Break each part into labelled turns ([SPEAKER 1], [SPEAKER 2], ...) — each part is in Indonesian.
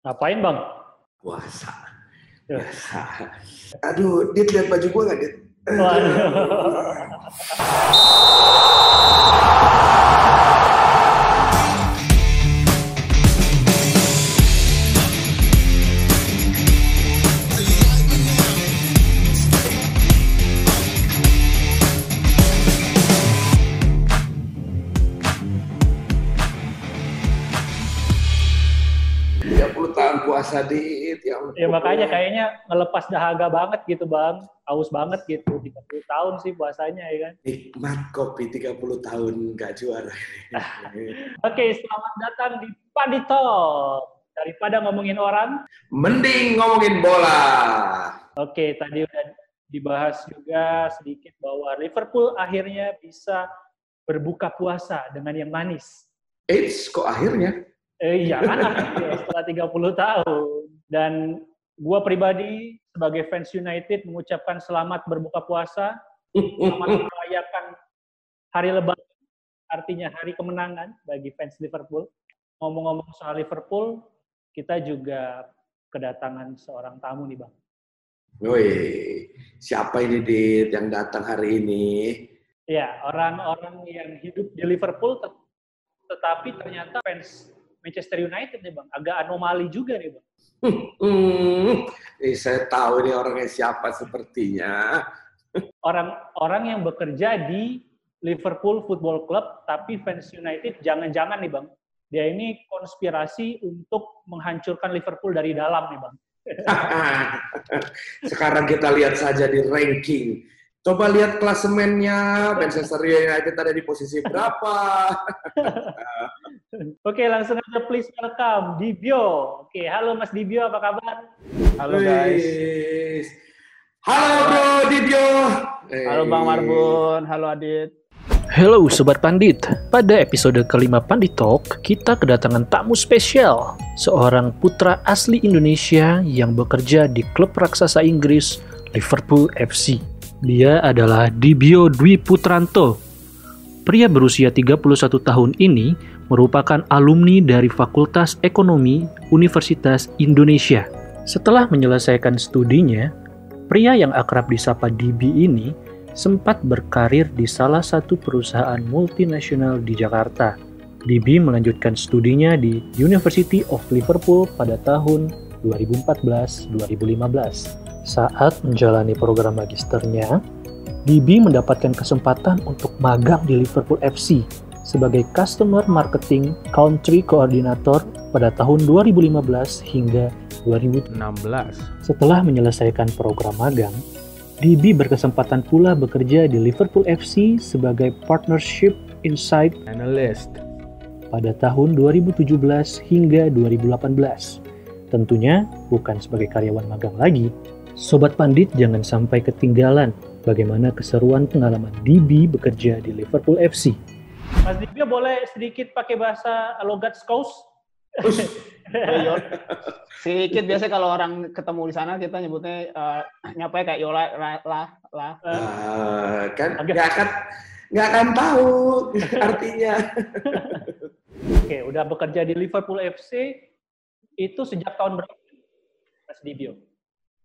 [SPEAKER 1] Ngapain bang?
[SPEAKER 2] Puasa.
[SPEAKER 1] Ya.
[SPEAKER 2] Biasa. Aduh, Dit lihat baju gua nggak, Dit?
[SPEAKER 1] Waduh.
[SPEAKER 2] Dit. Ya, ampun.
[SPEAKER 1] Ya makanya kayaknya ngelepas dahaga banget gitu bang. Haus banget gitu. 30 tahun sih puasanya ya kan.
[SPEAKER 2] Nikmat kopi 30 tahun nggak juara.
[SPEAKER 1] Oke, selamat datang di Padi Talk. Daripada ngomongin orang,
[SPEAKER 2] Mending ngomongin bola.
[SPEAKER 1] oke tadi udah dibahas juga sedikit bahwa Liverpool akhirnya bisa berbuka puasa dengan yang manis.
[SPEAKER 2] Eits, kok akhirnya?
[SPEAKER 1] Eh, iya kan akhirnya setelah 30 tahun. Dan gua pribadi sebagai fans United mengucapkan selamat berbuka puasa, selamat merayakan hari lebaran, artinya hari kemenangan bagi fans Liverpool. Ngomong-ngomong soal Liverpool, kita juga kedatangan seorang tamu nih bang.
[SPEAKER 2] Woi, siapa ini Dit yang datang hari ini?
[SPEAKER 1] Ya, orang-orang yang hidup di Liverpool, tet- tetapi ternyata fans Manchester United nih bang, agak anomali juga nih bang.
[SPEAKER 2] Hmm, eh, saya tahu ini orangnya siapa sepertinya.
[SPEAKER 1] orang-orang yang bekerja di Liverpool Football Club, tapi fans United jangan-jangan nih bang, dia ini konspirasi untuk menghancurkan Liverpool dari dalam nih bang.
[SPEAKER 2] Sekarang kita lihat saja di ranking. Coba lihat klasemennya, Manchester United ada di posisi berapa.
[SPEAKER 1] Oke, langsung aja please welcome Dibio. Oke, halo Mas Dibio, apa kabar?
[SPEAKER 3] Halo guys.
[SPEAKER 2] Halo bro Dibio.
[SPEAKER 3] Halo Bang Marbun, halo Adit.
[SPEAKER 4] Halo Sobat Pandit, pada episode kelima Pandit Talk, kita kedatangan tamu spesial, seorang putra asli Indonesia yang bekerja di klub raksasa Inggris Liverpool FC. Dia adalah Dibio Dwi Putranto. Pria berusia 31 tahun ini merupakan alumni dari Fakultas Ekonomi Universitas Indonesia. Setelah menyelesaikan studinya, pria yang akrab disapa Dibi ini sempat berkarir di salah satu perusahaan multinasional di Jakarta. Dibi melanjutkan studinya di University of Liverpool pada tahun 2014-2015. Saat menjalani program magisternya, Dibi mendapatkan kesempatan untuk magang di Liverpool FC sebagai Customer Marketing Country Coordinator pada tahun 2015 hingga 2016.
[SPEAKER 3] 16.
[SPEAKER 4] Setelah menyelesaikan program magang, DB berkesempatan pula bekerja di Liverpool FC sebagai Partnership Insight
[SPEAKER 3] Analyst.
[SPEAKER 4] pada tahun 2017 hingga 2018. Tentunya bukan sebagai karyawan magang lagi. Sobat Pandit jangan sampai ketinggalan bagaimana keseruan pengalaman DB bekerja di Liverpool FC.
[SPEAKER 1] Mas Dibio boleh sedikit pakai bahasa logat Scouse?
[SPEAKER 3] Yo, Sedikit biasa kalau orang ketemu di sana kita nyebutnya eh, nyapa kayak yola lah lah. lah.
[SPEAKER 2] Ah, kan nggak akan nggak akan tahu artinya.
[SPEAKER 1] Oke, udah bekerja di Liverpool FC itu sejak tahun berapa? Mas Dibio.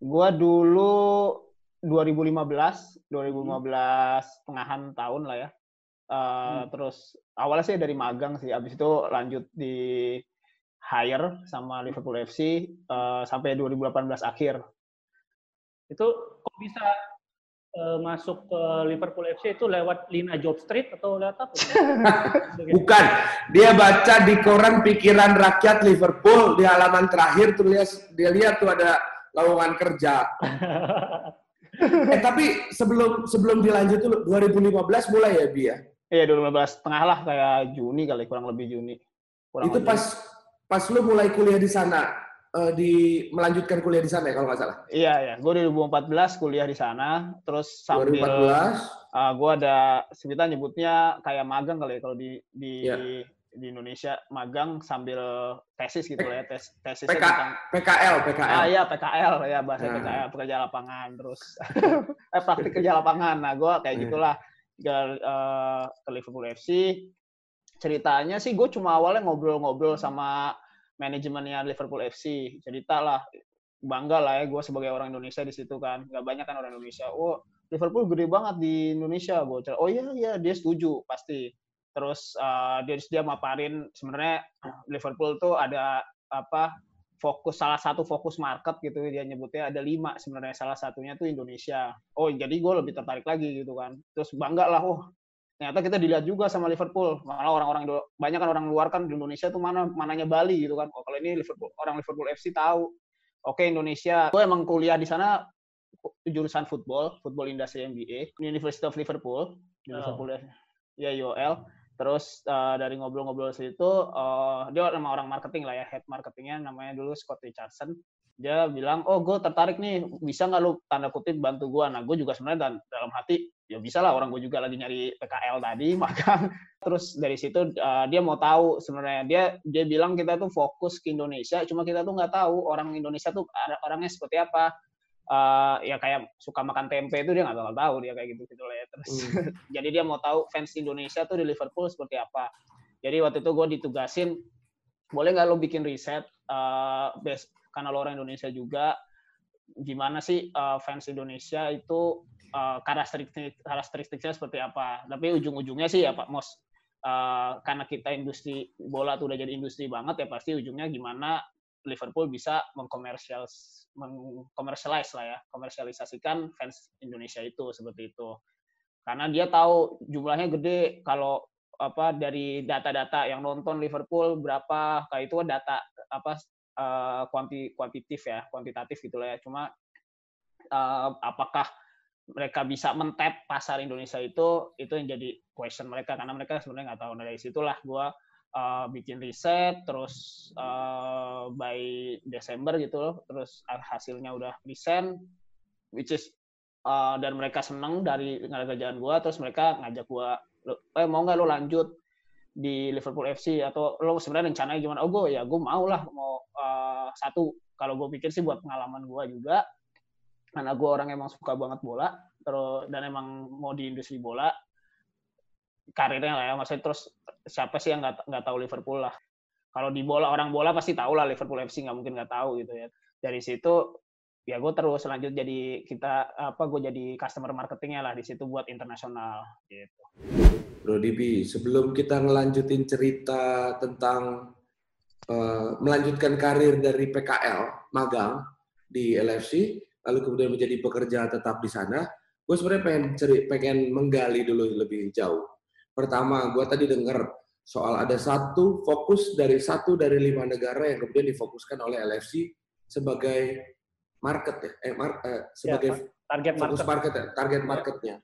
[SPEAKER 3] Gua dulu 2015, 2015 tengahan tahun lah ya. Eh, Terus awalnya sih dari magang sih, abis itu lanjut di hire sama Liverpool FC eh, sampai 2018 akhir.
[SPEAKER 1] Itu kok bisa eh, masuk ke Liverpool FC itu lewat Lina Job Street atau lewat apa?
[SPEAKER 2] Bukan, dia baca di koran pikiran rakyat Liverpool di halaman terakhir tuh lihat dia lihat tuh ada lowongan kerja. Eh tapi sebelum sebelum dilanjut dulu 2015 mulai ya Bi ya?
[SPEAKER 3] Iya 2015 tengah lah kayak Juni kali kurang lebih Juni. Kurang
[SPEAKER 2] Itu
[SPEAKER 3] lebih.
[SPEAKER 2] pas pas lu mulai kuliah di sana eh, di melanjutkan kuliah di sana ya kalau nggak salah.
[SPEAKER 3] Iya ya, gue 2014 kuliah di sana, terus sambil
[SPEAKER 2] 2014.
[SPEAKER 3] uh, gue ada sebutan nyebutnya kayak magang kali ya kalau di di
[SPEAKER 2] Iya.
[SPEAKER 3] di Indonesia magang sambil tesis gitu lah ya, tes tesisnya
[SPEAKER 2] PK,
[SPEAKER 3] tentang
[SPEAKER 2] PKL, PKL.
[SPEAKER 3] Ah iya PKL ya bahasa
[SPEAKER 2] Nah.
[SPEAKER 3] PKL pekerja lapangan terus eh praktik kerja lapangan. Nah gue kayak
[SPEAKER 2] Hmm.
[SPEAKER 3] gitulah eh, ke Liverpool FC. Ceritanya sih gue cuma awalnya ngobrol-ngobrol sama manajemennya Liverpool FC cerita lah bangga lah ya gue sebagai orang Indonesia di situ kan. Nggak banyak kan orang Indonesia. Oh Liverpool gede banget di Indonesia gue oh iya iya dia setuju pasti. Terus uh, dia dia maparin sebenarnya Liverpool tuh ada apa fokus salah satu fokus market gitu dia nyebutnya ada lima sebenarnya salah satunya tuh Indonesia. Oh jadi gue lebih tertarik lagi gitu kan. Terus bangga lah oh ternyata kita dilihat juga sama Liverpool. Malah orang-orang banyak kan orang luar kan di Indonesia tuh mana mananya Bali gitu kan. Oh kalau ini Liverpool orang Liverpool FC tahu. Oke Indonesia. Gue emang kuliah di sana jurusan football football industry MBA University of Liverpool. Oh. Liverpool ya UOL terus uh, dari ngobrol-ngobrol situ uh, dia sama orang marketing lah ya head marketingnya namanya dulu Scott Richardson. Dia bilang oh gue tertarik nih bisa nggak lu tanda kutip bantu gue nah gue juga sebenarnya dalam hati ya bisa lah orang gue juga lagi nyari PKL tadi maka terus dari situ uh, dia mau tahu sebenarnya dia dia bilang kita tuh fokus ke Indonesia cuma kita tuh nggak tahu orang Indonesia tuh orangnya seperti apa uh, ya kayak suka makan tempe itu dia nggak bakal tahu dia kayak gitu gitu lah ya. Terus hmm. jadi dia mau tahu fans Indonesia tuh di Liverpool seperti apa. Jadi waktu itu gue ditugasin boleh nggak lo bikin riset uh, best karena lo orang Indonesia juga gimana sih uh, fans Indonesia itu uh, karakteristik karakteristiknya seperti apa. Tapi ujung-ujungnya sih ya Pak Mos uh, karena kita industri bola tuh udah jadi industri banget ya pasti ujungnya gimana Liverpool bisa mengkomersial mengkomersialis lah ya, komersialisasikan fans Indonesia itu seperti itu. Karena dia tahu jumlahnya gede kalau apa dari data-data yang nonton Liverpool berapa kayak itu data apa uh, kuanti kuantitatif ya, kuantitatif gitu lah ya. Cuma uh, apakah mereka bisa mentap pasar Indonesia itu itu yang jadi question mereka karena mereka sebenarnya nggak tahu nah, dari situlah gue uh, bikin riset terus uh, by Desember gitu loh terus hasilnya udah present which is uh, dan mereka seneng dari kerjaan gua terus mereka ngajak gua eh mau nggak lo lanjut di Liverpool FC atau lo sebenarnya rencananya gimana? Oh gue ya gue mau lah mau uh, satu kalau gue pikir sih buat pengalaman gue juga karena gue orang emang suka banget bola terus dan emang mau di industri bola karirnya lah ya. Maksudnya terus siapa sih yang nggak nggak tahu Liverpool lah. Kalau di bola orang bola pasti tahu lah Liverpool FC nggak mungkin nggak tahu gitu ya. Dari situ ya gue terus lanjut jadi kita apa gue jadi customer marketingnya lah di situ buat internasional gitu.
[SPEAKER 2] Bro Dibi, sebelum kita ngelanjutin cerita tentang uh, melanjutkan karir dari PKL magang di LFC, lalu kemudian menjadi pekerja tetap di sana, gue sebenarnya pengen ceri, pengen menggali dulu lebih jauh Pertama, gue tadi dengar soal ada satu fokus dari satu dari lima negara yang kemudian difokuskan oleh LFC sebagai market ya, eh, mar, eh, sebagai ya, target fokus market, market ya, target ya. marketnya.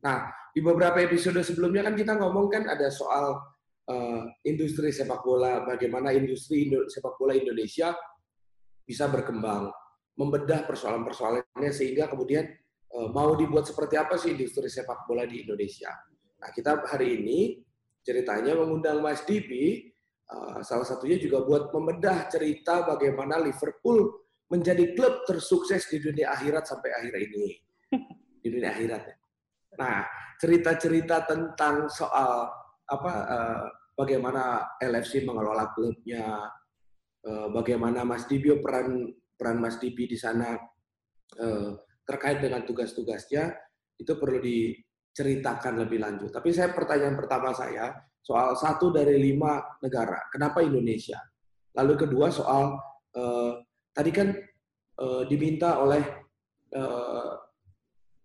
[SPEAKER 2] Nah, di beberapa episode sebelumnya kan kita ngomong kan ada soal uh, industri sepak bola, bagaimana industri Indo sepak bola Indonesia bisa berkembang, membedah persoalan-persoalannya sehingga kemudian uh, mau dibuat seperti apa sih industri sepak bola di Indonesia. Nah, kita hari ini ceritanya mengundang Mas Dibi, uh, salah satunya juga buat membedah cerita bagaimana Liverpool menjadi klub tersukses di dunia akhirat sampai akhir ini. Di dunia akhirat. Ya. Nah, cerita-cerita tentang soal apa uh, bagaimana LFC mengelola klubnya, uh, bagaimana Mas Dibi peran peran Mas Dibi di sana terkait dengan tugas-tugasnya itu perlu di ceritakan lebih lanjut. Tapi saya pertanyaan pertama saya soal satu dari lima negara, kenapa Indonesia? Lalu kedua soal uh, tadi kan uh, diminta oleh uh,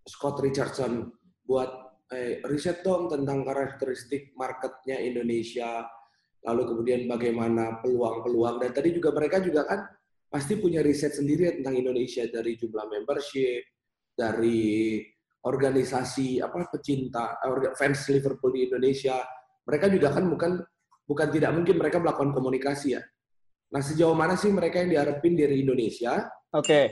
[SPEAKER 2] Scott Richardson buat eh, riset dong tentang karakteristik marketnya Indonesia, lalu kemudian bagaimana peluang-peluang dan tadi juga mereka juga kan pasti punya riset sendiri tentang Indonesia dari jumlah membership, dari organisasi apa pecinta fans Liverpool di Indonesia mereka juga kan bukan bukan tidak mungkin mereka melakukan komunikasi ya nah sejauh mana sih mereka yang diharapin dari Indonesia
[SPEAKER 3] oke okay.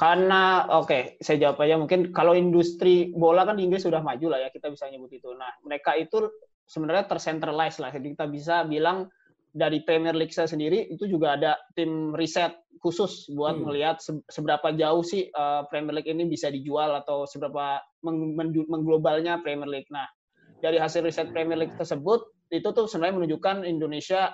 [SPEAKER 3] karena oke okay, saya jawab aja mungkin kalau industri bola kan di Inggris sudah maju lah ya kita bisa nyebut itu nah mereka itu sebenarnya tercentralize lah jadi kita bisa bilang dari Premier League saya sendiri itu juga ada tim riset khusus buat hmm. melihat seberapa jauh sih uh, Premier League ini bisa dijual atau seberapa meng mengglobalnya Premier League. Nah, dari hasil riset Premier League tersebut itu tuh sebenarnya menunjukkan Indonesia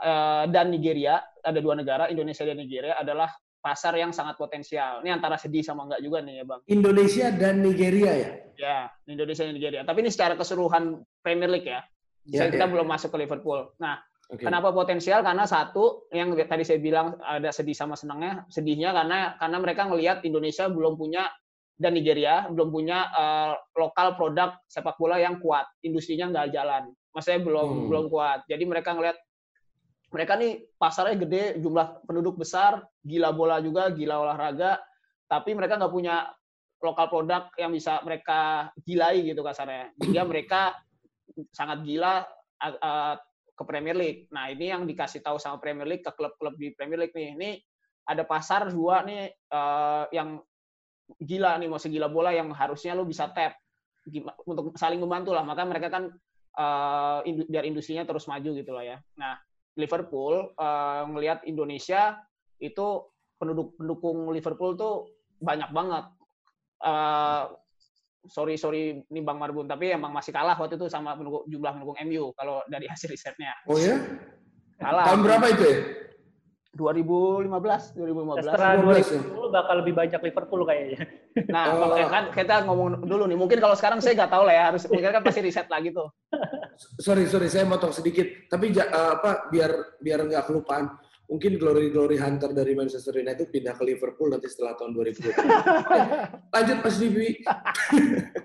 [SPEAKER 3] uh, dan Nigeria, ada dua negara, Indonesia dan Nigeria adalah pasar yang sangat potensial. Ini antara sedih sama enggak juga nih ya Bang.
[SPEAKER 2] Indonesia dan Nigeria ya?
[SPEAKER 3] Ya, Indonesia dan Nigeria. Tapi ini secara keseluruhan Premier League ya. ya kita ya. belum masuk ke Liverpool. Nah, okay. kenapa potensial? Karena satu, yang tadi saya bilang ada sedih sama senangnya. Sedihnya karena karena mereka ngelihat Indonesia belum punya dan Nigeria belum punya uh, lokal produk sepak bola yang kuat. Industrinya nggak jalan. Maksudnya belum hmm. belum kuat. Jadi mereka ngelihat mereka nih pasarnya gede, jumlah penduduk besar, gila bola juga, gila olahraga, tapi mereka nggak punya lokal produk yang bisa mereka gilai gitu kasarnya. Dia mereka sangat gila uh, ke Premier League. Nah ini yang dikasih tahu sama Premier League ke klub-klub di Premier League nih. Ini ada pasar dua nih uh, yang gila nih, mau segila bola yang harusnya lo bisa tap untuk saling membantu lah. Maka mereka kan uh, biar industrinya terus maju gitu lah ya. Nah Liverpool uh, Indonesia itu penduduk pendukung Liverpool tuh banyak banget. Uh, sorry sorry ini Bang Marbun tapi emang masih kalah waktu itu sama pendukung, jumlah pendukung MU kalau dari hasil risetnya.
[SPEAKER 2] Oh ya? Kalah. Tahun berapa itu ya?
[SPEAKER 3] 2015, 2015.
[SPEAKER 1] Setelah 2010 bakal lebih banyak Liverpool kayaknya.
[SPEAKER 3] Nah, oh. kan kita ngomong dulu nih. Mungkin kalau sekarang saya nggak tahu lah ya. Harus mungkin kan pasti riset lagi tuh.
[SPEAKER 2] Sorry, sorry, saya motong sedikit. Tapi uh, apa biar biar nggak kelupaan. Mungkin glory glory hunter dari Manchester United pindah ke Liverpool nanti setelah tahun 2020. Lanjut Mas Bibi.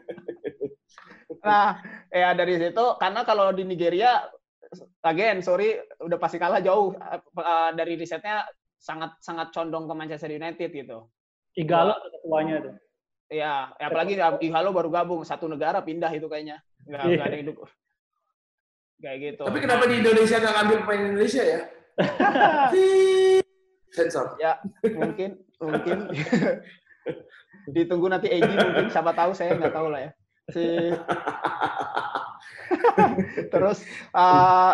[SPEAKER 3] nah, ya dari situ karena kalau di Nigeria again sorry udah pasti kalah jauh uh, dari risetnya sangat sangat condong ke Manchester United gitu.
[SPEAKER 1] Igalo ketuanya tuh.
[SPEAKER 3] Iya, ya, apalagi Igalo baru gabung satu negara pindah itu kayaknya. Enggak yeah. ada yang dukung. Kayak gitu.
[SPEAKER 2] Tapi kenapa di Indonesia nggak ngambil pemain Indonesia ya? Sensor.
[SPEAKER 3] Ya, mungkin mungkin ditunggu nanti Egi mungkin siapa tahu saya nggak tahu lah ya. Si Terus uh,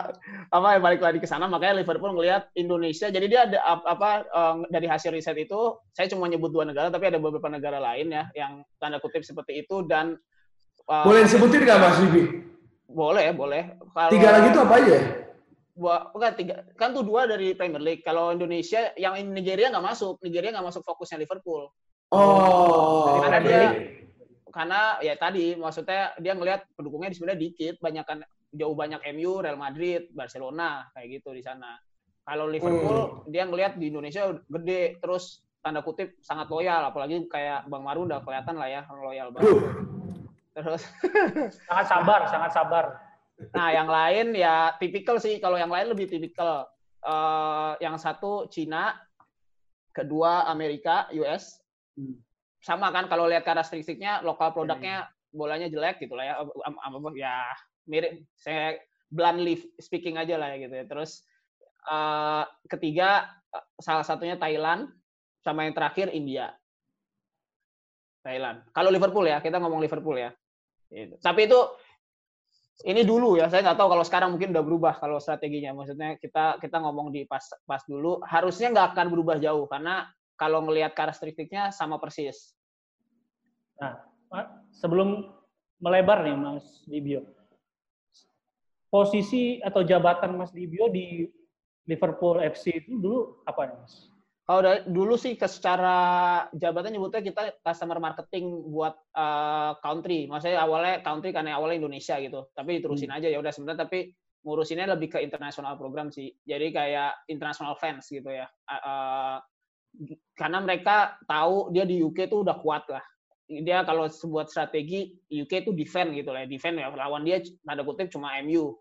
[SPEAKER 3] apa ya balik lagi ke sana makanya Liverpool ngelihat Indonesia. Jadi dia ada apa uh, dari hasil riset itu saya cuma nyebut dua negara tapi ada beberapa negara lain ya yang tanda kutip seperti itu dan
[SPEAKER 2] uh, boleh sebutin nggak Mas Bibi?
[SPEAKER 3] Boleh, boleh.
[SPEAKER 2] Kalau, tiga lagi itu apa aja?
[SPEAKER 3] Bukan tiga kan tuh dua dari Premier League. Kalau Indonesia yang Nigeria nggak masuk, Nigeria nggak masuk fokusnya Liverpool.
[SPEAKER 2] Oh.
[SPEAKER 3] Karena dia karena ya tadi maksudnya dia ngelihat pendukungnya di sebenarnya dikit, banyak kan jauh banyak MU, Real Madrid, Barcelona kayak gitu di sana. Kalau Liverpool hmm. dia ngelihat di Indonesia gede, terus tanda kutip sangat loyal, apalagi kayak Bang Maru udah kelihatan lah ya loyal banget.
[SPEAKER 1] Terus sangat sabar, sangat sabar.
[SPEAKER 3] Nah, yang lain ya tipikal sih. Kalau yang lain lebih tipikal. Uh, yang satu Cina, kedua Amerika, US, hmm sama kan kalau lihat karakteristiknya lokal produknya hmm. bolanya jelek gitu lah ya ya mirip saya bluntly speaking aja lah ya gitu ya terus uh, ketiga salah satunya Thailand sama yang terakhir India Thailand kalau Liverpool ya kita ngomong Liverpool ya gitu. tapi itu ini dulu ya saya nggak tahu kalau sekarang mungkin udah berubah kalau strateginya maksudnya kita kita ngomong di pas pas dulu harusnya nggak akan berubah jauh karena kalau ngelihat karakteristiknya sama persis.
[SPEAKER 1] Nah, sebelum melebar nih Mas Dibio, posisi atau jabatan Mas Dibio di Liverpool FC itu dulu apa nih Mas?
[SPEAKER 3] Kalau dulu sih ke secara jabatan nyebutnya kita customer marketing buat uh, country. Maksudnya awalnya country karena awalnya Indonesia gitu. Tapi diterusin hmm. aja ya udah sebenarnya tapi ngurusinnya lebih ke internasional program sih. Jadi kayak international fans gitu ya. Uh, karena mereka tahu dia di UK tuh udah kuat lah. Dia kalau sebuah strategi UK itu defend gitu lah, defend ya lawan dia tanda kutip cuma MU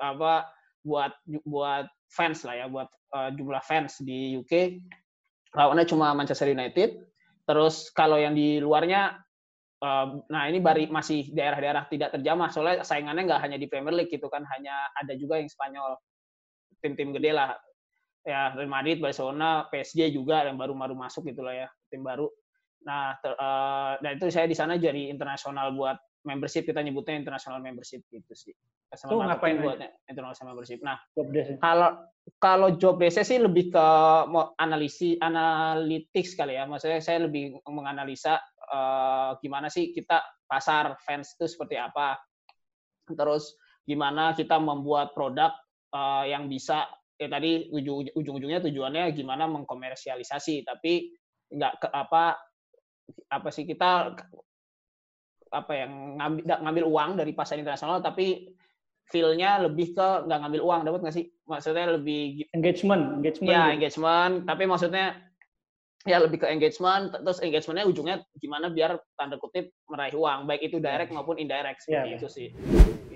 [SPEAKER 3] apa buat buat fans lah ya, buat uh, jumlah fans di UK lawannya cuma Manchester United. Terus kalau yang di luarnya uh, nah ini bari masih daerah-daerah tidak terjamah soalnya saingannya nggak hanya di Premier League gitu kan, hanya ada juga yang Spanyol tim-tim gede lah ya Real Madrid, Barcelona, PSG juga yang baru-baru masuk gitulah ya tim baru. Nah, ter, uh, dan itu saya di sana jadi internasional buat membership kita nyebutnya international membership gitu sih.
[SPEAKER 1] Itu ngapain buat
[SPEAKER 3] international membership. Nah, kalau kalau job desk sih lebih ke analisi analytics kali ya. Maksudnya saya lebih menganalisa uh, gimana sih kita pasar fans itu seperti apa. Terus gimana kita membuat produk uh, yang bisa ya tadi ujung ujung-ujungnya tujuannya gimana mengkomersialisasi tapi nggak ke apa apa sih kita apa yang ngambil ngambil uang dari pasar internasional tapi feel-nya lebih ke nggak ngambil uang dapat nggak sih maksudnya lebih
[SPEAKER 1] engagement engagement
[SPEAKER 3] ya
[SPEAKER 1] gitu.
[SPEAKER 3] engagement tapi maksudnya ya lebih ke engagement terus engagementnya ujungnya gimana biar tanda kutip meraih uang baik itu direct maupun indirect seperti
[SPEAKER 1] Ya.
[SPEAKER 3] itu sih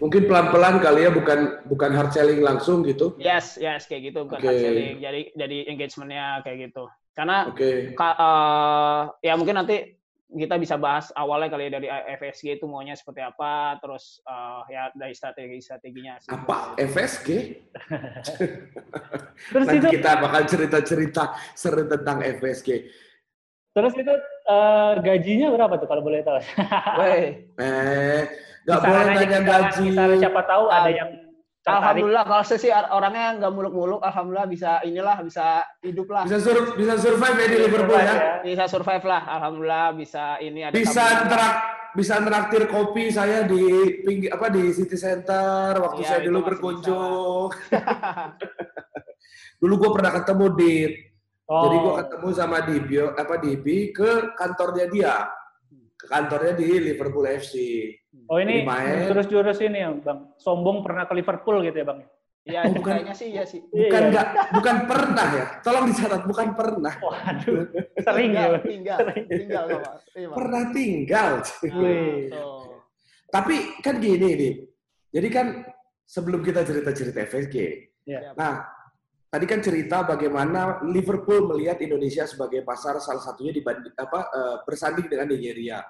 [SPEAKER 2] Mungkin pelan-pelan kali ya, bukan bukan hard selling langsung gitu.
[SPEAKER 3] yes yes kayak gitu bukan
[SPEAKER 2] Oke.
[SPEAKER 3] hard selling jadi jadi engagementnya kayak gitu karena
[SPEAKER 2] Oke.
[SPEAKER 3] Ka- eh, ya mungkin nanti kita bisa bahas awalnya kali ya dari FSG itu maunya seperti apa, terus eh, ya dari strategi-strateginya. sih.
[SPEAKER 2] Apa? FSG?
[SPEAKER 1] terus
[SPEAKER 2] Nanti
[SPEAKER 1] itu
[SPEAKER 2] kita bakal cerita-cerita seru tentang FSG.
[SPEAKER 1] terus itu eh, gajinya berapa tuh kalau boleh tahu
[SPEAKER 3] Weh,
[SPEAKER 2] Eh, nggak
[SPEAKER 1] Kisaran
[SPEAKER 2] boleh nanya gaji.
[SPEAKER 1] kisaran siapa tahu ada yang tertarik.
[SPEAKER 3] Alhamdulillah kalau saya sih orangnya nggak muluk-muluk, alhamdulillah bisa inilah bisa hidup lah,
[SPEAKER 2] Bisa sur bisa survive ya di Liverpool ya.
[SPEAKER 3] bisa survive lah, alhamdulillah bisa ini ada.
[SPEAKER 2] Bisa terak bisa neraktir kopi saya di pinggir apa di City Center. Waktu
[SPEAKER 3] Iya,
[SPEAKER 2] saya dulu berkunjung. dulu gue pernah ketemu di
[SPEAKER 1] oh,
[SPEAKER 2] jadi gue ketemu sama Dibio apa Dibi ke kantornya dia kantornya di Liverpool FC.
[SPEAKER 1] oh ini
[SPEAKER 2] Jadi main.
[SPEAKER 1] jurus-jurus ini ya bang sombong pernah ke Liverpool gitu ya bang
[SPEAKER 3] Iya,
[SPEAKER 2] Oh, bukan.
[SPEAKER 3] kayaknya sih ya sih.
[SPEAKER 2] Bukan
[SPEAKER 1] Iya.
[SPEAKER 2] enggak, bukan pernah ya. Tolong dicatat, bukan pernah.
[SPEAKER 1] waduh sering
[SPEAKER 3] tinggal,
[SPEAKER 1] ya
[SPEAKER 3] tinggal, tinggal sama. Iya, Bang.
[SPEAKER 2] Pernah tinggal.
[SPEAKER 3] Tuh.
[SPEAKER 2] Tapi kan gini nih. Jadi kan sebelum kita cerita-cerita FSG,
[SPEAKER 1] Iya.
[SPEAKER 2] nah tadi kan cerita bagaimana Liverpool melihat Indonesia sebagai pasar salah satunya dibanding apa eh, bersanding dengan Nigeria.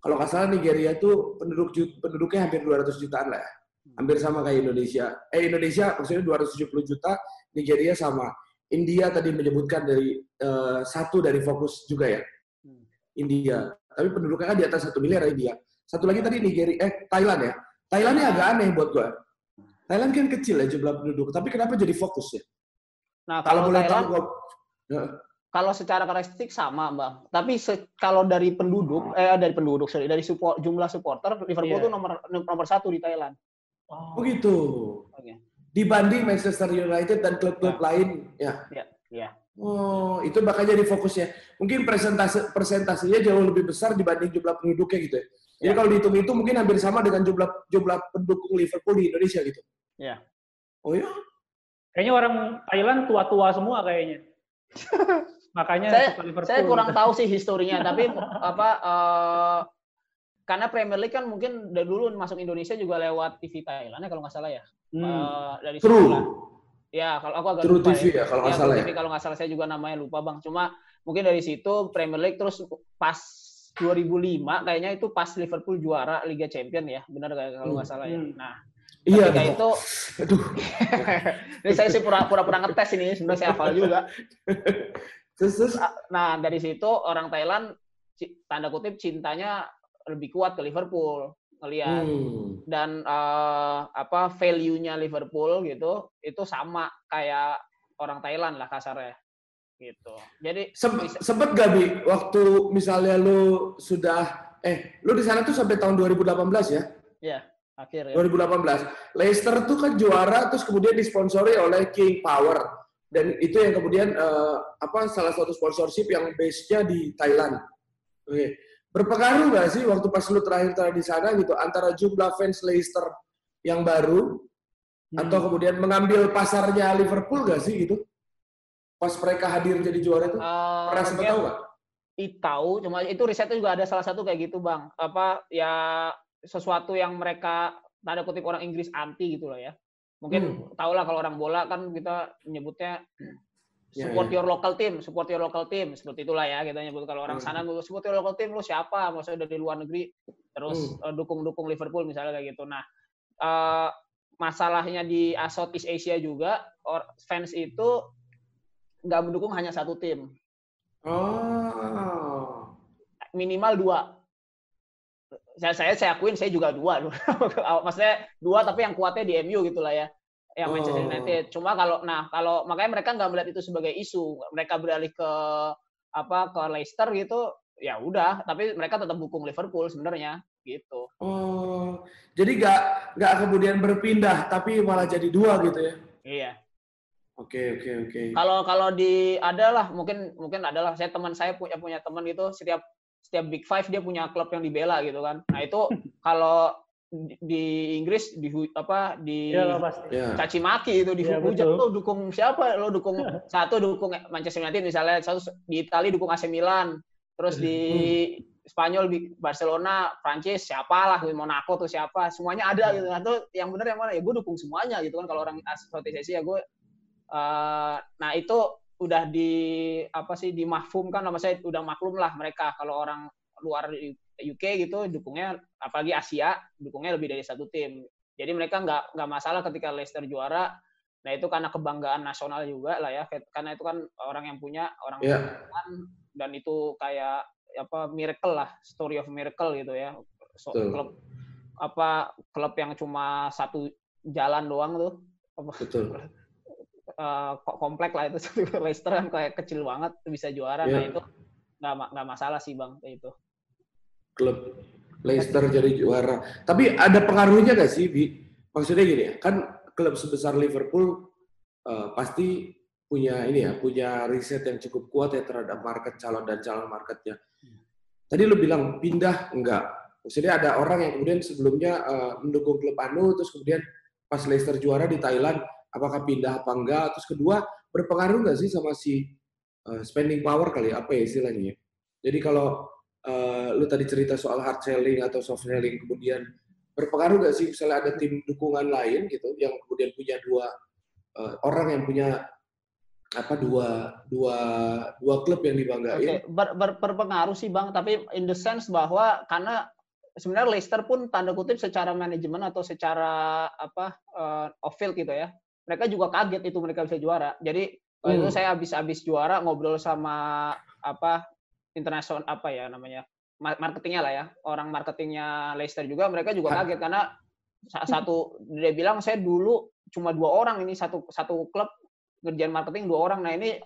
[SPEAKER 2] Kalau nggak salah Nigeria itu penduduk penduduknya hampir 200 jutaan lah, ya. hampir sama kayak Indonesia. Eh Indonesia maksudnya 270 juta, Nigeria sama. India tadi menyebutkan dari eh, satu dari fokus juga ya, India. Tapi penduduknya kan di atas satu miliar India. Satu lagi tadi Nigeria, eh Thailand ya. Thailandnya agak aneh buat gua. Thailand kan kecil ya jumlah penduduk, tapi kenapa jadi fokus ya?
[SPEAKER 3] Nah,
[SPEAKER 2] Kalau
[SPEAKER 3] kalau
[SPEAKER 2] boleh
[SPEAKER 3] Thailand,
[SPEAKER 2] tahu, gua, Ya.
[SPEAKER 3] kalau secara karakteristik sama, Bang. Tapi se- kalau dari penduduk, eh dari penduduk, sorry, dari support, jumlah supporter, Liverpool tuh nomor nomor satu di Thailand.
[SPEAKER 1] Oh.
[SPEAKER 2] begitu.
[SPEAKER 3] Oke.
[SPEAKER 2] Dibanding Manchester United dan klub-klub lain, ya.
[SPEAKER 3] Iya.
[SPEAKER 2] Oh, itu bakal jadi fokusnya. Mungkin presentasi presentasinya jauh lebih besar dibanding jumlah penduduknya gitu ya. Jadi
[SPEAKER 3] Ya.
[SPEAKER 2] kalau dihitung itu mungkin hampir sama dengan jumlah jumlah pendukung Liverpool di Indonesia gitu.
[SPEAKER 3] Iya.
[SPEAKER 2] Oh ya?
[SPEAKER 1] Kayaknya orang Thailand tua-tua semua kayaknya makanya
[SPEAKER 3] Saya-
[SPEAKER 1] suka Liverpool
[SPEAKER 3] Saya kurang tahu sih historinya, tapi apa eh, karena Premier League kan mungkin dari dulu masuk Indonesia juga lewat TV Thailand ya kalau nggak salah ya.
[SPEAKER 1] Hmm.
[SPEAKER 3] Eh, dari
[SPEAKER 2] True.
[SPEAKER 3] situ lah. Ya, kalau aku agak
[SPEAKER 2] True
[SPEAKER 3] lupa
[SPEAKER 2] TV ya, kalau nggak
[SPEAKER 3] Ya,
[SPEAKER 2] salah
[SPEAKER 3] True
[SPEAKER 2] ya.
[SPEAKER 3] TV kalau nggak salah saya juga namanya lupa bang. Cuma mungkin dari situ Premier League terus pas 2005 kayaknya itu pas Liverpool juara Liga Champion ya, benar nggak kalau nggak salah ya.
[SPEAKER 1] Hmm.
[SPEAKER 3] Nah,
[SPEAKER 2] Iya,
[SPEAKER 3] ketika itu
[SPEAKER 2] Aduh.
[SPEAKER 3] ini saya sih pura- pura-pura ngetes ini sebenarnya saya hafal juga.
[SPEAKER 2] Terus, terus
[SPEAKER 3] Nah, dari situ orang Thailand tanda kutip cintanya lebih kuat ke Liverpool ngelihat
[SPEAKER 2] hmm.
[SPEAKER 3] dan eh, apa value-nya Liverpool gitu itu sama kayak orang Thailand lah kasarnya gitu. Jadi
[SPEAKER 2] Sem-
[SPEAKER 3] bisa-
[SPEAKER 2] sempet gak bi waktu misalnya lu sudah eh lu di sana tuh sampai tahun 2018 ya?
[SPEAKER 3] ya akhir ya.
[SPEAKER 2] 2018. Leicester tuh kan juara terus kemudian disponsori oleh King Power dan itu yang kemudian eh, apa salah satu sponsorship yang base-nya di Thailand. Oke. Berpengaruh nggak sih waktu pas lu terakhir terakhir di sana gitu antara jumlah fans Leicester yang baru
[SPEAKER 1] Hmm.
[SPEAKER 2] atau kemudian mengambil pasarnya Liverpool nggak sih gitu? Pas mereka hadir jadi juara itu
[SPEAKER 3] Eh,
[SPEAKER 2] pernah sempat tahu nggak?
[SPEAKER 3] tahu cuma itu risetnya juga ada salah satu kayak gitu bang apa ya sesuatu yang mereka tanda kutip orang Inggris anti gitu loh ya mungkin tau lah kalau orang bola kan kita menyebutnya
[SPEAKER 2] Ya,
[SPEAKER 3] support
[SPEAKER 2] ya.
[SPEAKER 3] your local team support your local team seperti itulah ya kita nyebut kalau orang
[SPEAKER 2] Hmm.
[SPEAKER 3] sana support your local team lu siapa maksudnya dari luar negeri terus
[SPEAKER 2] Hmm.
[SPEAKER 3] eh, dukung-dukung Liverpool misalnya kayak gitu nah eh, masalahnya di Southeast Asia juga or, fans itu nggak mendukung hanya satu tim
[SPEAKER 2] Oh.
[SPEAKER 3] minimal dua. Saya saya saya akuin saya juga dua. Maksudnya dua tapi yang kuatnya di MU gitu lah ya. Yang Manchester
[SPEAKER 2] Oh.
[SPEAKER 3] United. Cuma kalau nah kalau makanya mereka nggak melihat itu sebagai isu. Mereka beralih ke apa ke Leicester gitu. Ya udah, tapi mereka tetap dukung Liverpool sebenarnya gitu.
[SPEAKER 2] Oh, jadi nggak nggak kemudian berpindah, tapi malah jadi dua gitu ya?
[SPEAKER 3] Iya.
[SPEAKER 2] Oke oke oke.
[SPEAKER 3] Kalau kalau di adalah mungkin mungkin adalah saya teman saya punya punya teman gitu setiap setiap Big Five dia punya klub yang dibela gitu kan. Nah itu kalau di, Inggris di apa di
[SPEAKER 1] Iya, pasti.
[SPEAKER 2] Ya.
[SPEAKER 3] caci maki itu di
[SPEAKER 1] Iya,
[SPEAKER 3] hujat
[SPEAKER 1] betul.
[SPEAKER 3] lo dukung siapa lo dukung satu dukung Manchester United misalnya satu di Italia dukung AC Milan terus di Spanyol di Barcelona Prancis siapalah di Monaco tuh siapa semuanya ada gitu atau yang benar yang mana ya gue dukung semuanya gitu kan kalau orang asosiasi ya gue eh, nah itu udah di apa sih dimahfumkan sama saya udah maklum lah mereka kalau orang luar UK gitu dukungnya apalagi Asia dukungnya lebih dari satu tim. Jadi mereka nggak nggak masalah ketika Leicester juara. Nah itu karena kebanggaan nasional juga lah ya. Karena itu kan orang yang punya orang
[SPEAKER 2] Iya.
[SPEAKER 3] kan dan itu kayak apa miracle lah story of miracle gitu ya. So,
[SPEAKER 2] Betul.
[SPEAKER 3] klub apa klub yang cuma satu jalan doang tuh.
[SPEAKER 2] Betul.
[SPEAKER 3] kok komplek lah itu Leicester kan kayak kecil banget bisa juara nah
[SPEAKER 2] Iya.
[SPEAKER 3] itu nggak nggak masalah sih bang itu
[SPEAKER 2] Klub Leicester jadi juara. Tapi ada pengaruhnya nggak sih, Bi? Maksudnya gini ya, kan klub sebesar Liverpool eh, pasti punya ini ya, punya riset yang cukup kuat ya terhadap market calon dan calon marketnya. Tadi lu bilang pindah enggak? Maksudnya ada orang yang kemudian sebelumnya eh, mendukung klub anu, terus kemudian pas Leicester juara di Thailand, apakah pindah apa enggak? Terus kedua, berpengaruh nggak sih sama si eh, spending power kali ya, apa ya istilahnya ya? Jadi kalau eh, lu tadi cerita soal hard selling atau soft selling, kemudian berpengaruh nggak sih misalnya ada tim dukungan lain gitu yang kemudian punya dua eh, orang yang punya apa dua dua dua klub yang dibanggain?
[SPEAKER 3] ber- ber- berpengaruh sih bang, tapi in the sense bahwa karena sebenarnya Leicester pun tanda kutip secara manajemen atau secara apa eh, off field gitu ya, mereka juga kaget itu mereka bisa juara. Jadi waktu itu
[SPEAKER 2] Hmm.
[SPEAKER 3] saya habis-habis juara ngobrol sama apa internasional apa ya namanya ma- marketingnya lah ya, orang marketingnya Leicester juga, mereka juga kaget karena sa- satu dia bilang saya dulu cuma dua orang ini satu satu klub ngerjain marketing dua orang. Nah ini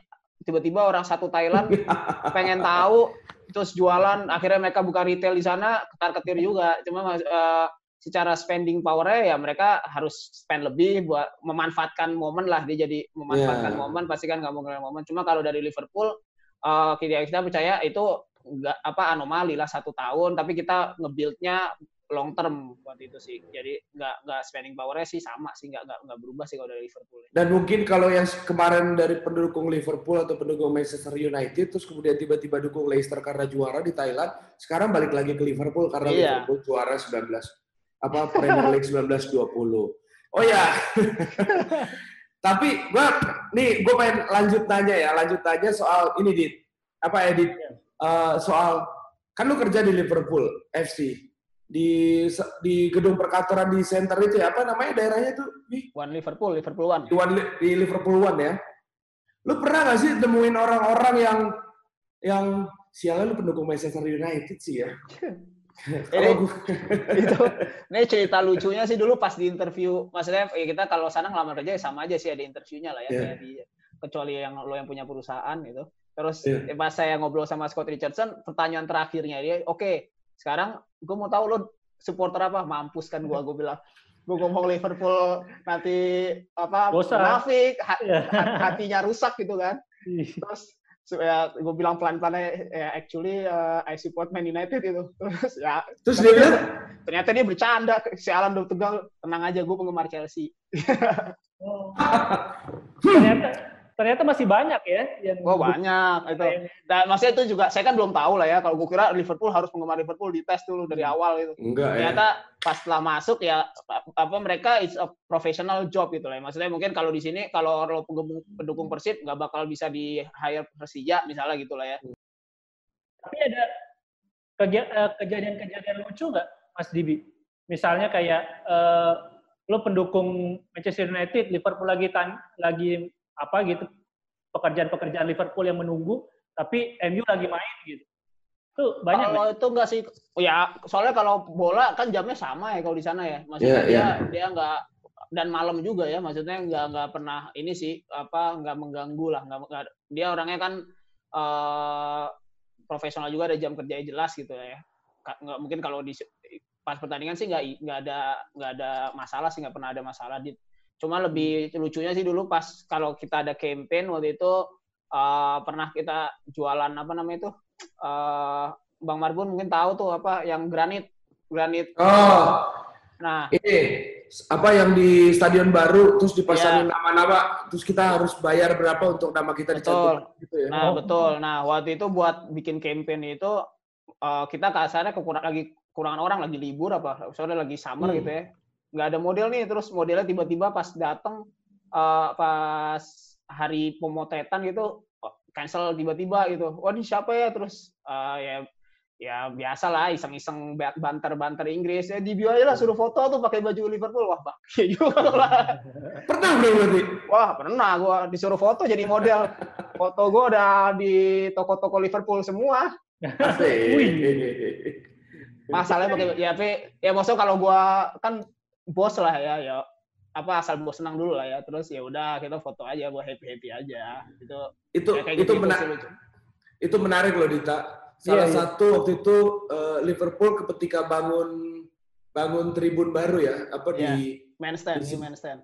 [SPEAKER 3] tiba-tiba orang satu Thailand pengen tahu terus jualan akhirnya mereka buka retail di sana ketar ketir juga cuma eh, secara spending powernya ya mereka harus spend lebih buat memanfaatkan momen lah dia jadi memanfaatkan
[SPEAKER 2] Ya.
[SPEAKER 3] momen pasti kan nggak mau ngeluarin momen cuma kalau dari Liverpool eh, kita kita percaya itu nggak apa anomali lah satu tahun tapi kita ngebuildnya long term buat itu sih jadi nggak nggak spending powernya sih sama sih nggak nggak nggak berubah sih kalau dari Liverpool
[SPEAKER 2] Dan mungkin kalau yang kemarin dari pendukung Liverpool atau pendukung Manchester United, terus kemudian tiba-tiba dukung Leicester karena juara di Thailand, sekarang balik lagi ke Liverpool karena
[SPEAKER 3] Iya.
[SPEAKER 2] Liverpool juara 19 apa Premier League 1920. Oh ya. Tapi gua nih gue pengen lanjut tanya ya, lanjut tanya soal ini dit apa edit soal kan lu kerja di Liverpool FC di di gedung perkantoran di center itu ya apa namanya daerahnya tuh Bi?
[SPEAKER 3] One Liverpool Liverpool One
[SPEAKER 2] di, One di Liverpool One ya. Lu pernah gak sih temuin orang-orang yang yang sialnya lu pendukung Manchester United sih ya? Kalau gua-
[SPEAKER 3] itu ini cerita lucunya sih dulu pas di interview maksudnya ya kita kalau sana ngelamar kerja ya sama aja sih ada interviewnya lah ya
[SPEAKER 2] Iya.
[SPEAKER 3] kayak di kecuali yang lo yang punya perusahaan gitu terus
[SPEAKER 2] Iya.
[SPEAKER 3] eh, pas saya ngobrol sama Scott Richardson pertanyaan terakhirnya dia oke sekarang gue mau tahu lo supporter apa mampus kan gue gue bilang gue ngomong Liverpool nanti apa
[SPEAKER 1] Bosan.
[SPEAKER 3] munafik ha-
[SPEAKER 1] Iya.
[SPEAKER 3] ha- hatinya rusak gitu kan terus so, ya gue bilang pelan-pelan ya actually uh, I support Man United itu terus ya
[SPEAKER 2] Terus dia bilang,
[SPEAKER 3] ternyata dia bercanda si Alan udah tegang tenang aja gue penggemar Chelsea.
[SPEAKER 1] Oh. ternyata ternyata masih banyak ya yang
[SPEAKER 3] oh banyak itu. dan maksudnya itu juga saya kan belum tahu lah ya. Kalau gue kira Liverpool harus penggemar Liverpool dites dulu dari awal itu
[SPEAKER 2] enggak ya.
[SPEAKER 3] ternyata pas setelah masuk ya apa mereka it's a professional job gitu lah maksudnya mungkin kalau di sini kalau lo penggem- pendukung Persib nggak bakal bisa di hire Persija misalnya gitu lah ya.
[SPEAKER 1] Tapi ada eh, kejadian-kejadian lucu nggak Mas Dibi? Misalnya kayak eh, lo pendukung Manchester United Liverpool lagi tan lagi apa gitu pekerjaan-pekerjaan Liverpool yang menunggu tapi MU lagi main gitu itu banyak
[SPEAKER 3] kalau
[SPEAKER 1] nggak?
[SPEAKER 3] itu enggak sih ya soalnya kalau bola kan jamnya sama ya kalau di sana ya maksudnya
[SPEAKER 2] Iya,
[SPEAKER 3] dia
[SPEAKER 2] iya.
[SPEAKER 3] dia enggak dan malam juga ya maksudnya enggak enggak pernah ini sih apa enggak mengganggu lah enggak, enggak- dia orangnya kan eh, profesional juga ada jam kerjanya jelas gitu ya enggak mungkin kalau di pas pertandingan sih enggak enggak ada enggak ada masalah sih enggak pernah ada masalah di Cuma lebih lucunya sih dulu pas kalau kita ada campaign waktu itu uh, pernah kita jualan apa namanya itu uh, Bang Marbun mungkin tahu tuh apa yang granit granit.
[SPEAKER 2] Oh.
[SPEAKER 3] Nah,
[SPEAKER 2] ini apa yang di stadion baru terus dipasangin nama-nama terus kita harus bayar berapa untuk nama kita
[SPEAKER 3] dicantum gitu ya. Nah, oh. betul. Nah, waktu itu buat bikin campaign itu uh, kita kasarnya kekurang lagi kurangan orang lagi libur apa soalnya lagi summer hmm. gitu ya. Nggak ada model nih terus modelnya tiba-tiba pas datang uh, pas hari pemotretan gitu cancel tiba-tiba gitu. Wah, ini siapa ya? Terus uh, ya ya biasa lah iseng-iseng banter-banter Inggris. Ya di bio aja lah suruh foto tuh pakai baju Liverpool. Wah bak ya juga lah.
[SPEAKER 2] Pernah belum berarti?
[SPEAKER 3] Wah pernah gua disuruh foto jadi model. Foto gua udah di toko-toko Liverpool semua. Masalahnya pakai ya tapi ya maksudnya kalau gua kan bos lah ya ya apa asal bos senang dulu lah ya terus ya udah kita foto aja buat happy happy aja
[SPEAKER 2] itu itu ya, itu gitu menarik itu menarik loh Dita Salah yeah, iya. satu waktu itu uh, Liverpool ketika bangun bangun tribun baru ya, apa yeah. di
[SPEAKER 3] main stand, di, new main stand.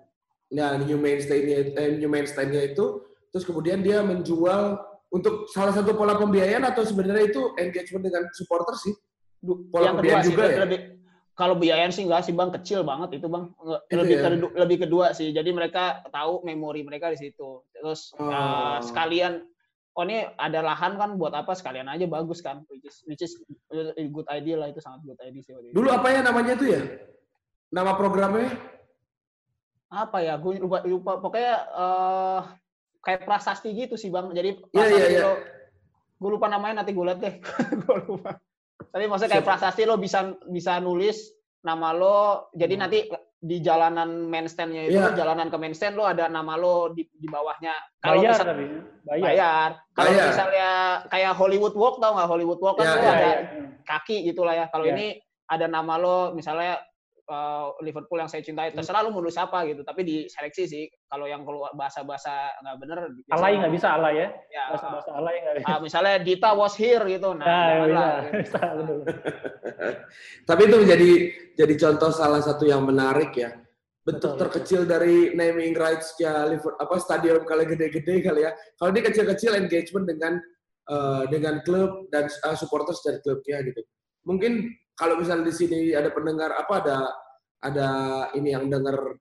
[SPEAKER 2] Nah, new main stand-nya eh, new main stand-nya itu terus kemudian dia menjual untuk salah satu pola pembiayaan atau sebenarnya itu engagement dengan supporter sih?
[SPEAKER 3] Pola yang pembiayaan juga sih, ya? Lebih, kalau biayaan sih enggak sih bang. Kecil banget itu bang. Lebih ya? ke, lebih kedua sih. Jadi mereka tahu memori mereka di situ. Terus oh. uh, sekalian oh ini ada lahan kan buat apa? Sekalian aja bagus kan. Which is which is good idea lah. Itu sangat good idea sih
[SPEAKER 2] dulu apa ya namanya itu ya? Nama programnya?
[SPEAKER 3] Apa ya? Gue lupa, lupa. Pokoknya uh, kayak prasasti gitu sih bang. Jadi
[SPEAKER 2] yeah, yeah, yeah.
[SPEAKER 3] gue lupa namanya nanti gue liat deh. Gue lupa tapi maksudnya kayak prasasti lo bisa bisa nulis nama lo jadi hmm. nanti di jalanan main stand-nya itu, yeah. jalanan ke main stand lo ada nama lo di, di bawahnya.
[SPEAKER 1] Kalau bayar, misal, tapi.
[SPEAKER 3] bayar. bayar. Kalau misalnya kayak Hollywood Walk tau nggak Hollywood Walk kan yeah, yeah, ada yeah. kaki gitulah ya. Kalau yeah. ini ada nama lo misalnya uh, Liverpool yang saya cintai terserah lu menulis apa gitu tapi diseleksi sih kalau yang keluar bahasa-bahasa nggak bener
[SPEAKER 1] alay nggak bisa alay ya,
[SPEAKER 3] ya. Bahasa-bahasa alay nggak bisa. Uh, misalnya Dita was here gitu nah, nah ya, bisa.
[SPEAKER 2] Gitu. bisa tapi itu menjadi jadi contoh salah satu yang menarik ya. Bentuk betul, terkecil betul. dari naming rights ya Liverpool apa stadion kali gede-gede kali ya. Kalau ini kecil-kecil engagement dengan uh, dengan klub dan uh, supporters dari klubnya gitu. Mungkin kalau misalnya di sini ada pendengar apa ada ada ini yang dengar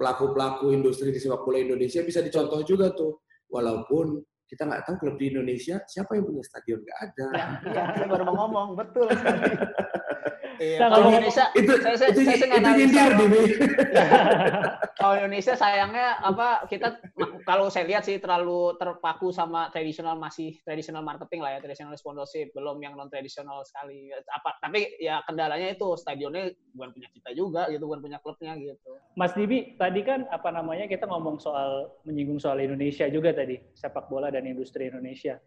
[SPEAKER 2] pelaku-pelaku industri di sepak bola Indonesia bisa dicontoh juga tuh. Walaupun kita nggak tahu klub di Indonesia siapa yang punya stadion nggak ada.
[SPEAKER 3] Ya, ya, saya baru mau ngomong betul.
[SPEAKER 2] Iya. Nah, kalau Indonesia itu saya, saya, itu, saya, saya itu nyindir
[SPEAKER 3] kalau Indonesia sayangnya apa kita kalau saya lihat sih terlalu terpaku sama tradisional masih tradisional marketing lah ya tradisional sponsorship belum yang non tradisional sekali apa tapi ya kendalanya itu stadionnya bukan punya kita juga gitu bukan punya klubnya gitu.
[SPEAKER 1] Mas Dibi tadi kan apa namanya kita ngomong soal menyinggung soal Indonesia juga tadi sepak bola dan industri Indonesia.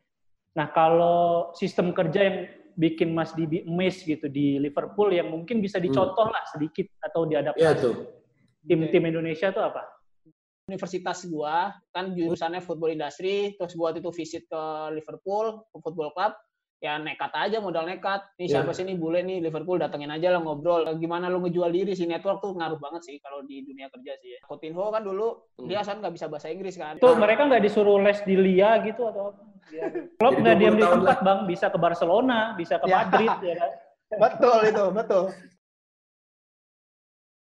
[SPEAKER 1] Nah kalau sistem kerja yang bikin Mas Dibi emes gitu di Liverpool yang mungkin bisa hmm. dicontoh lah sedikit atau diadaptasi? Ya, tuh. Tim-tim Indonesia tuh apa?
[SPEAKER 3] Universitas gua kan jurusannya football industry, terus gua itu visit ke Liverpool, ke football club, ya nekat aja modal nekat. Nih siapa yeah. sih nih bule nih Liverpool datengin aja lah ngobrol. Gimana lu ngejual diri sih network tuh ngaruh banget sih kalau di dunia kerja sih ya. Coutinho kan dulu hmm. dia kan nggak bisa bahasa Inggris kan.
[SPEAKER 1] Tuh mereka nggak disuruh les di Lia gitu atau apa? Klub nggak diam di tempat bang, bisa ke Barcelona, bisa ke ya. Madrid ya kan?
[SPEAKER 3] Betul itu, betul.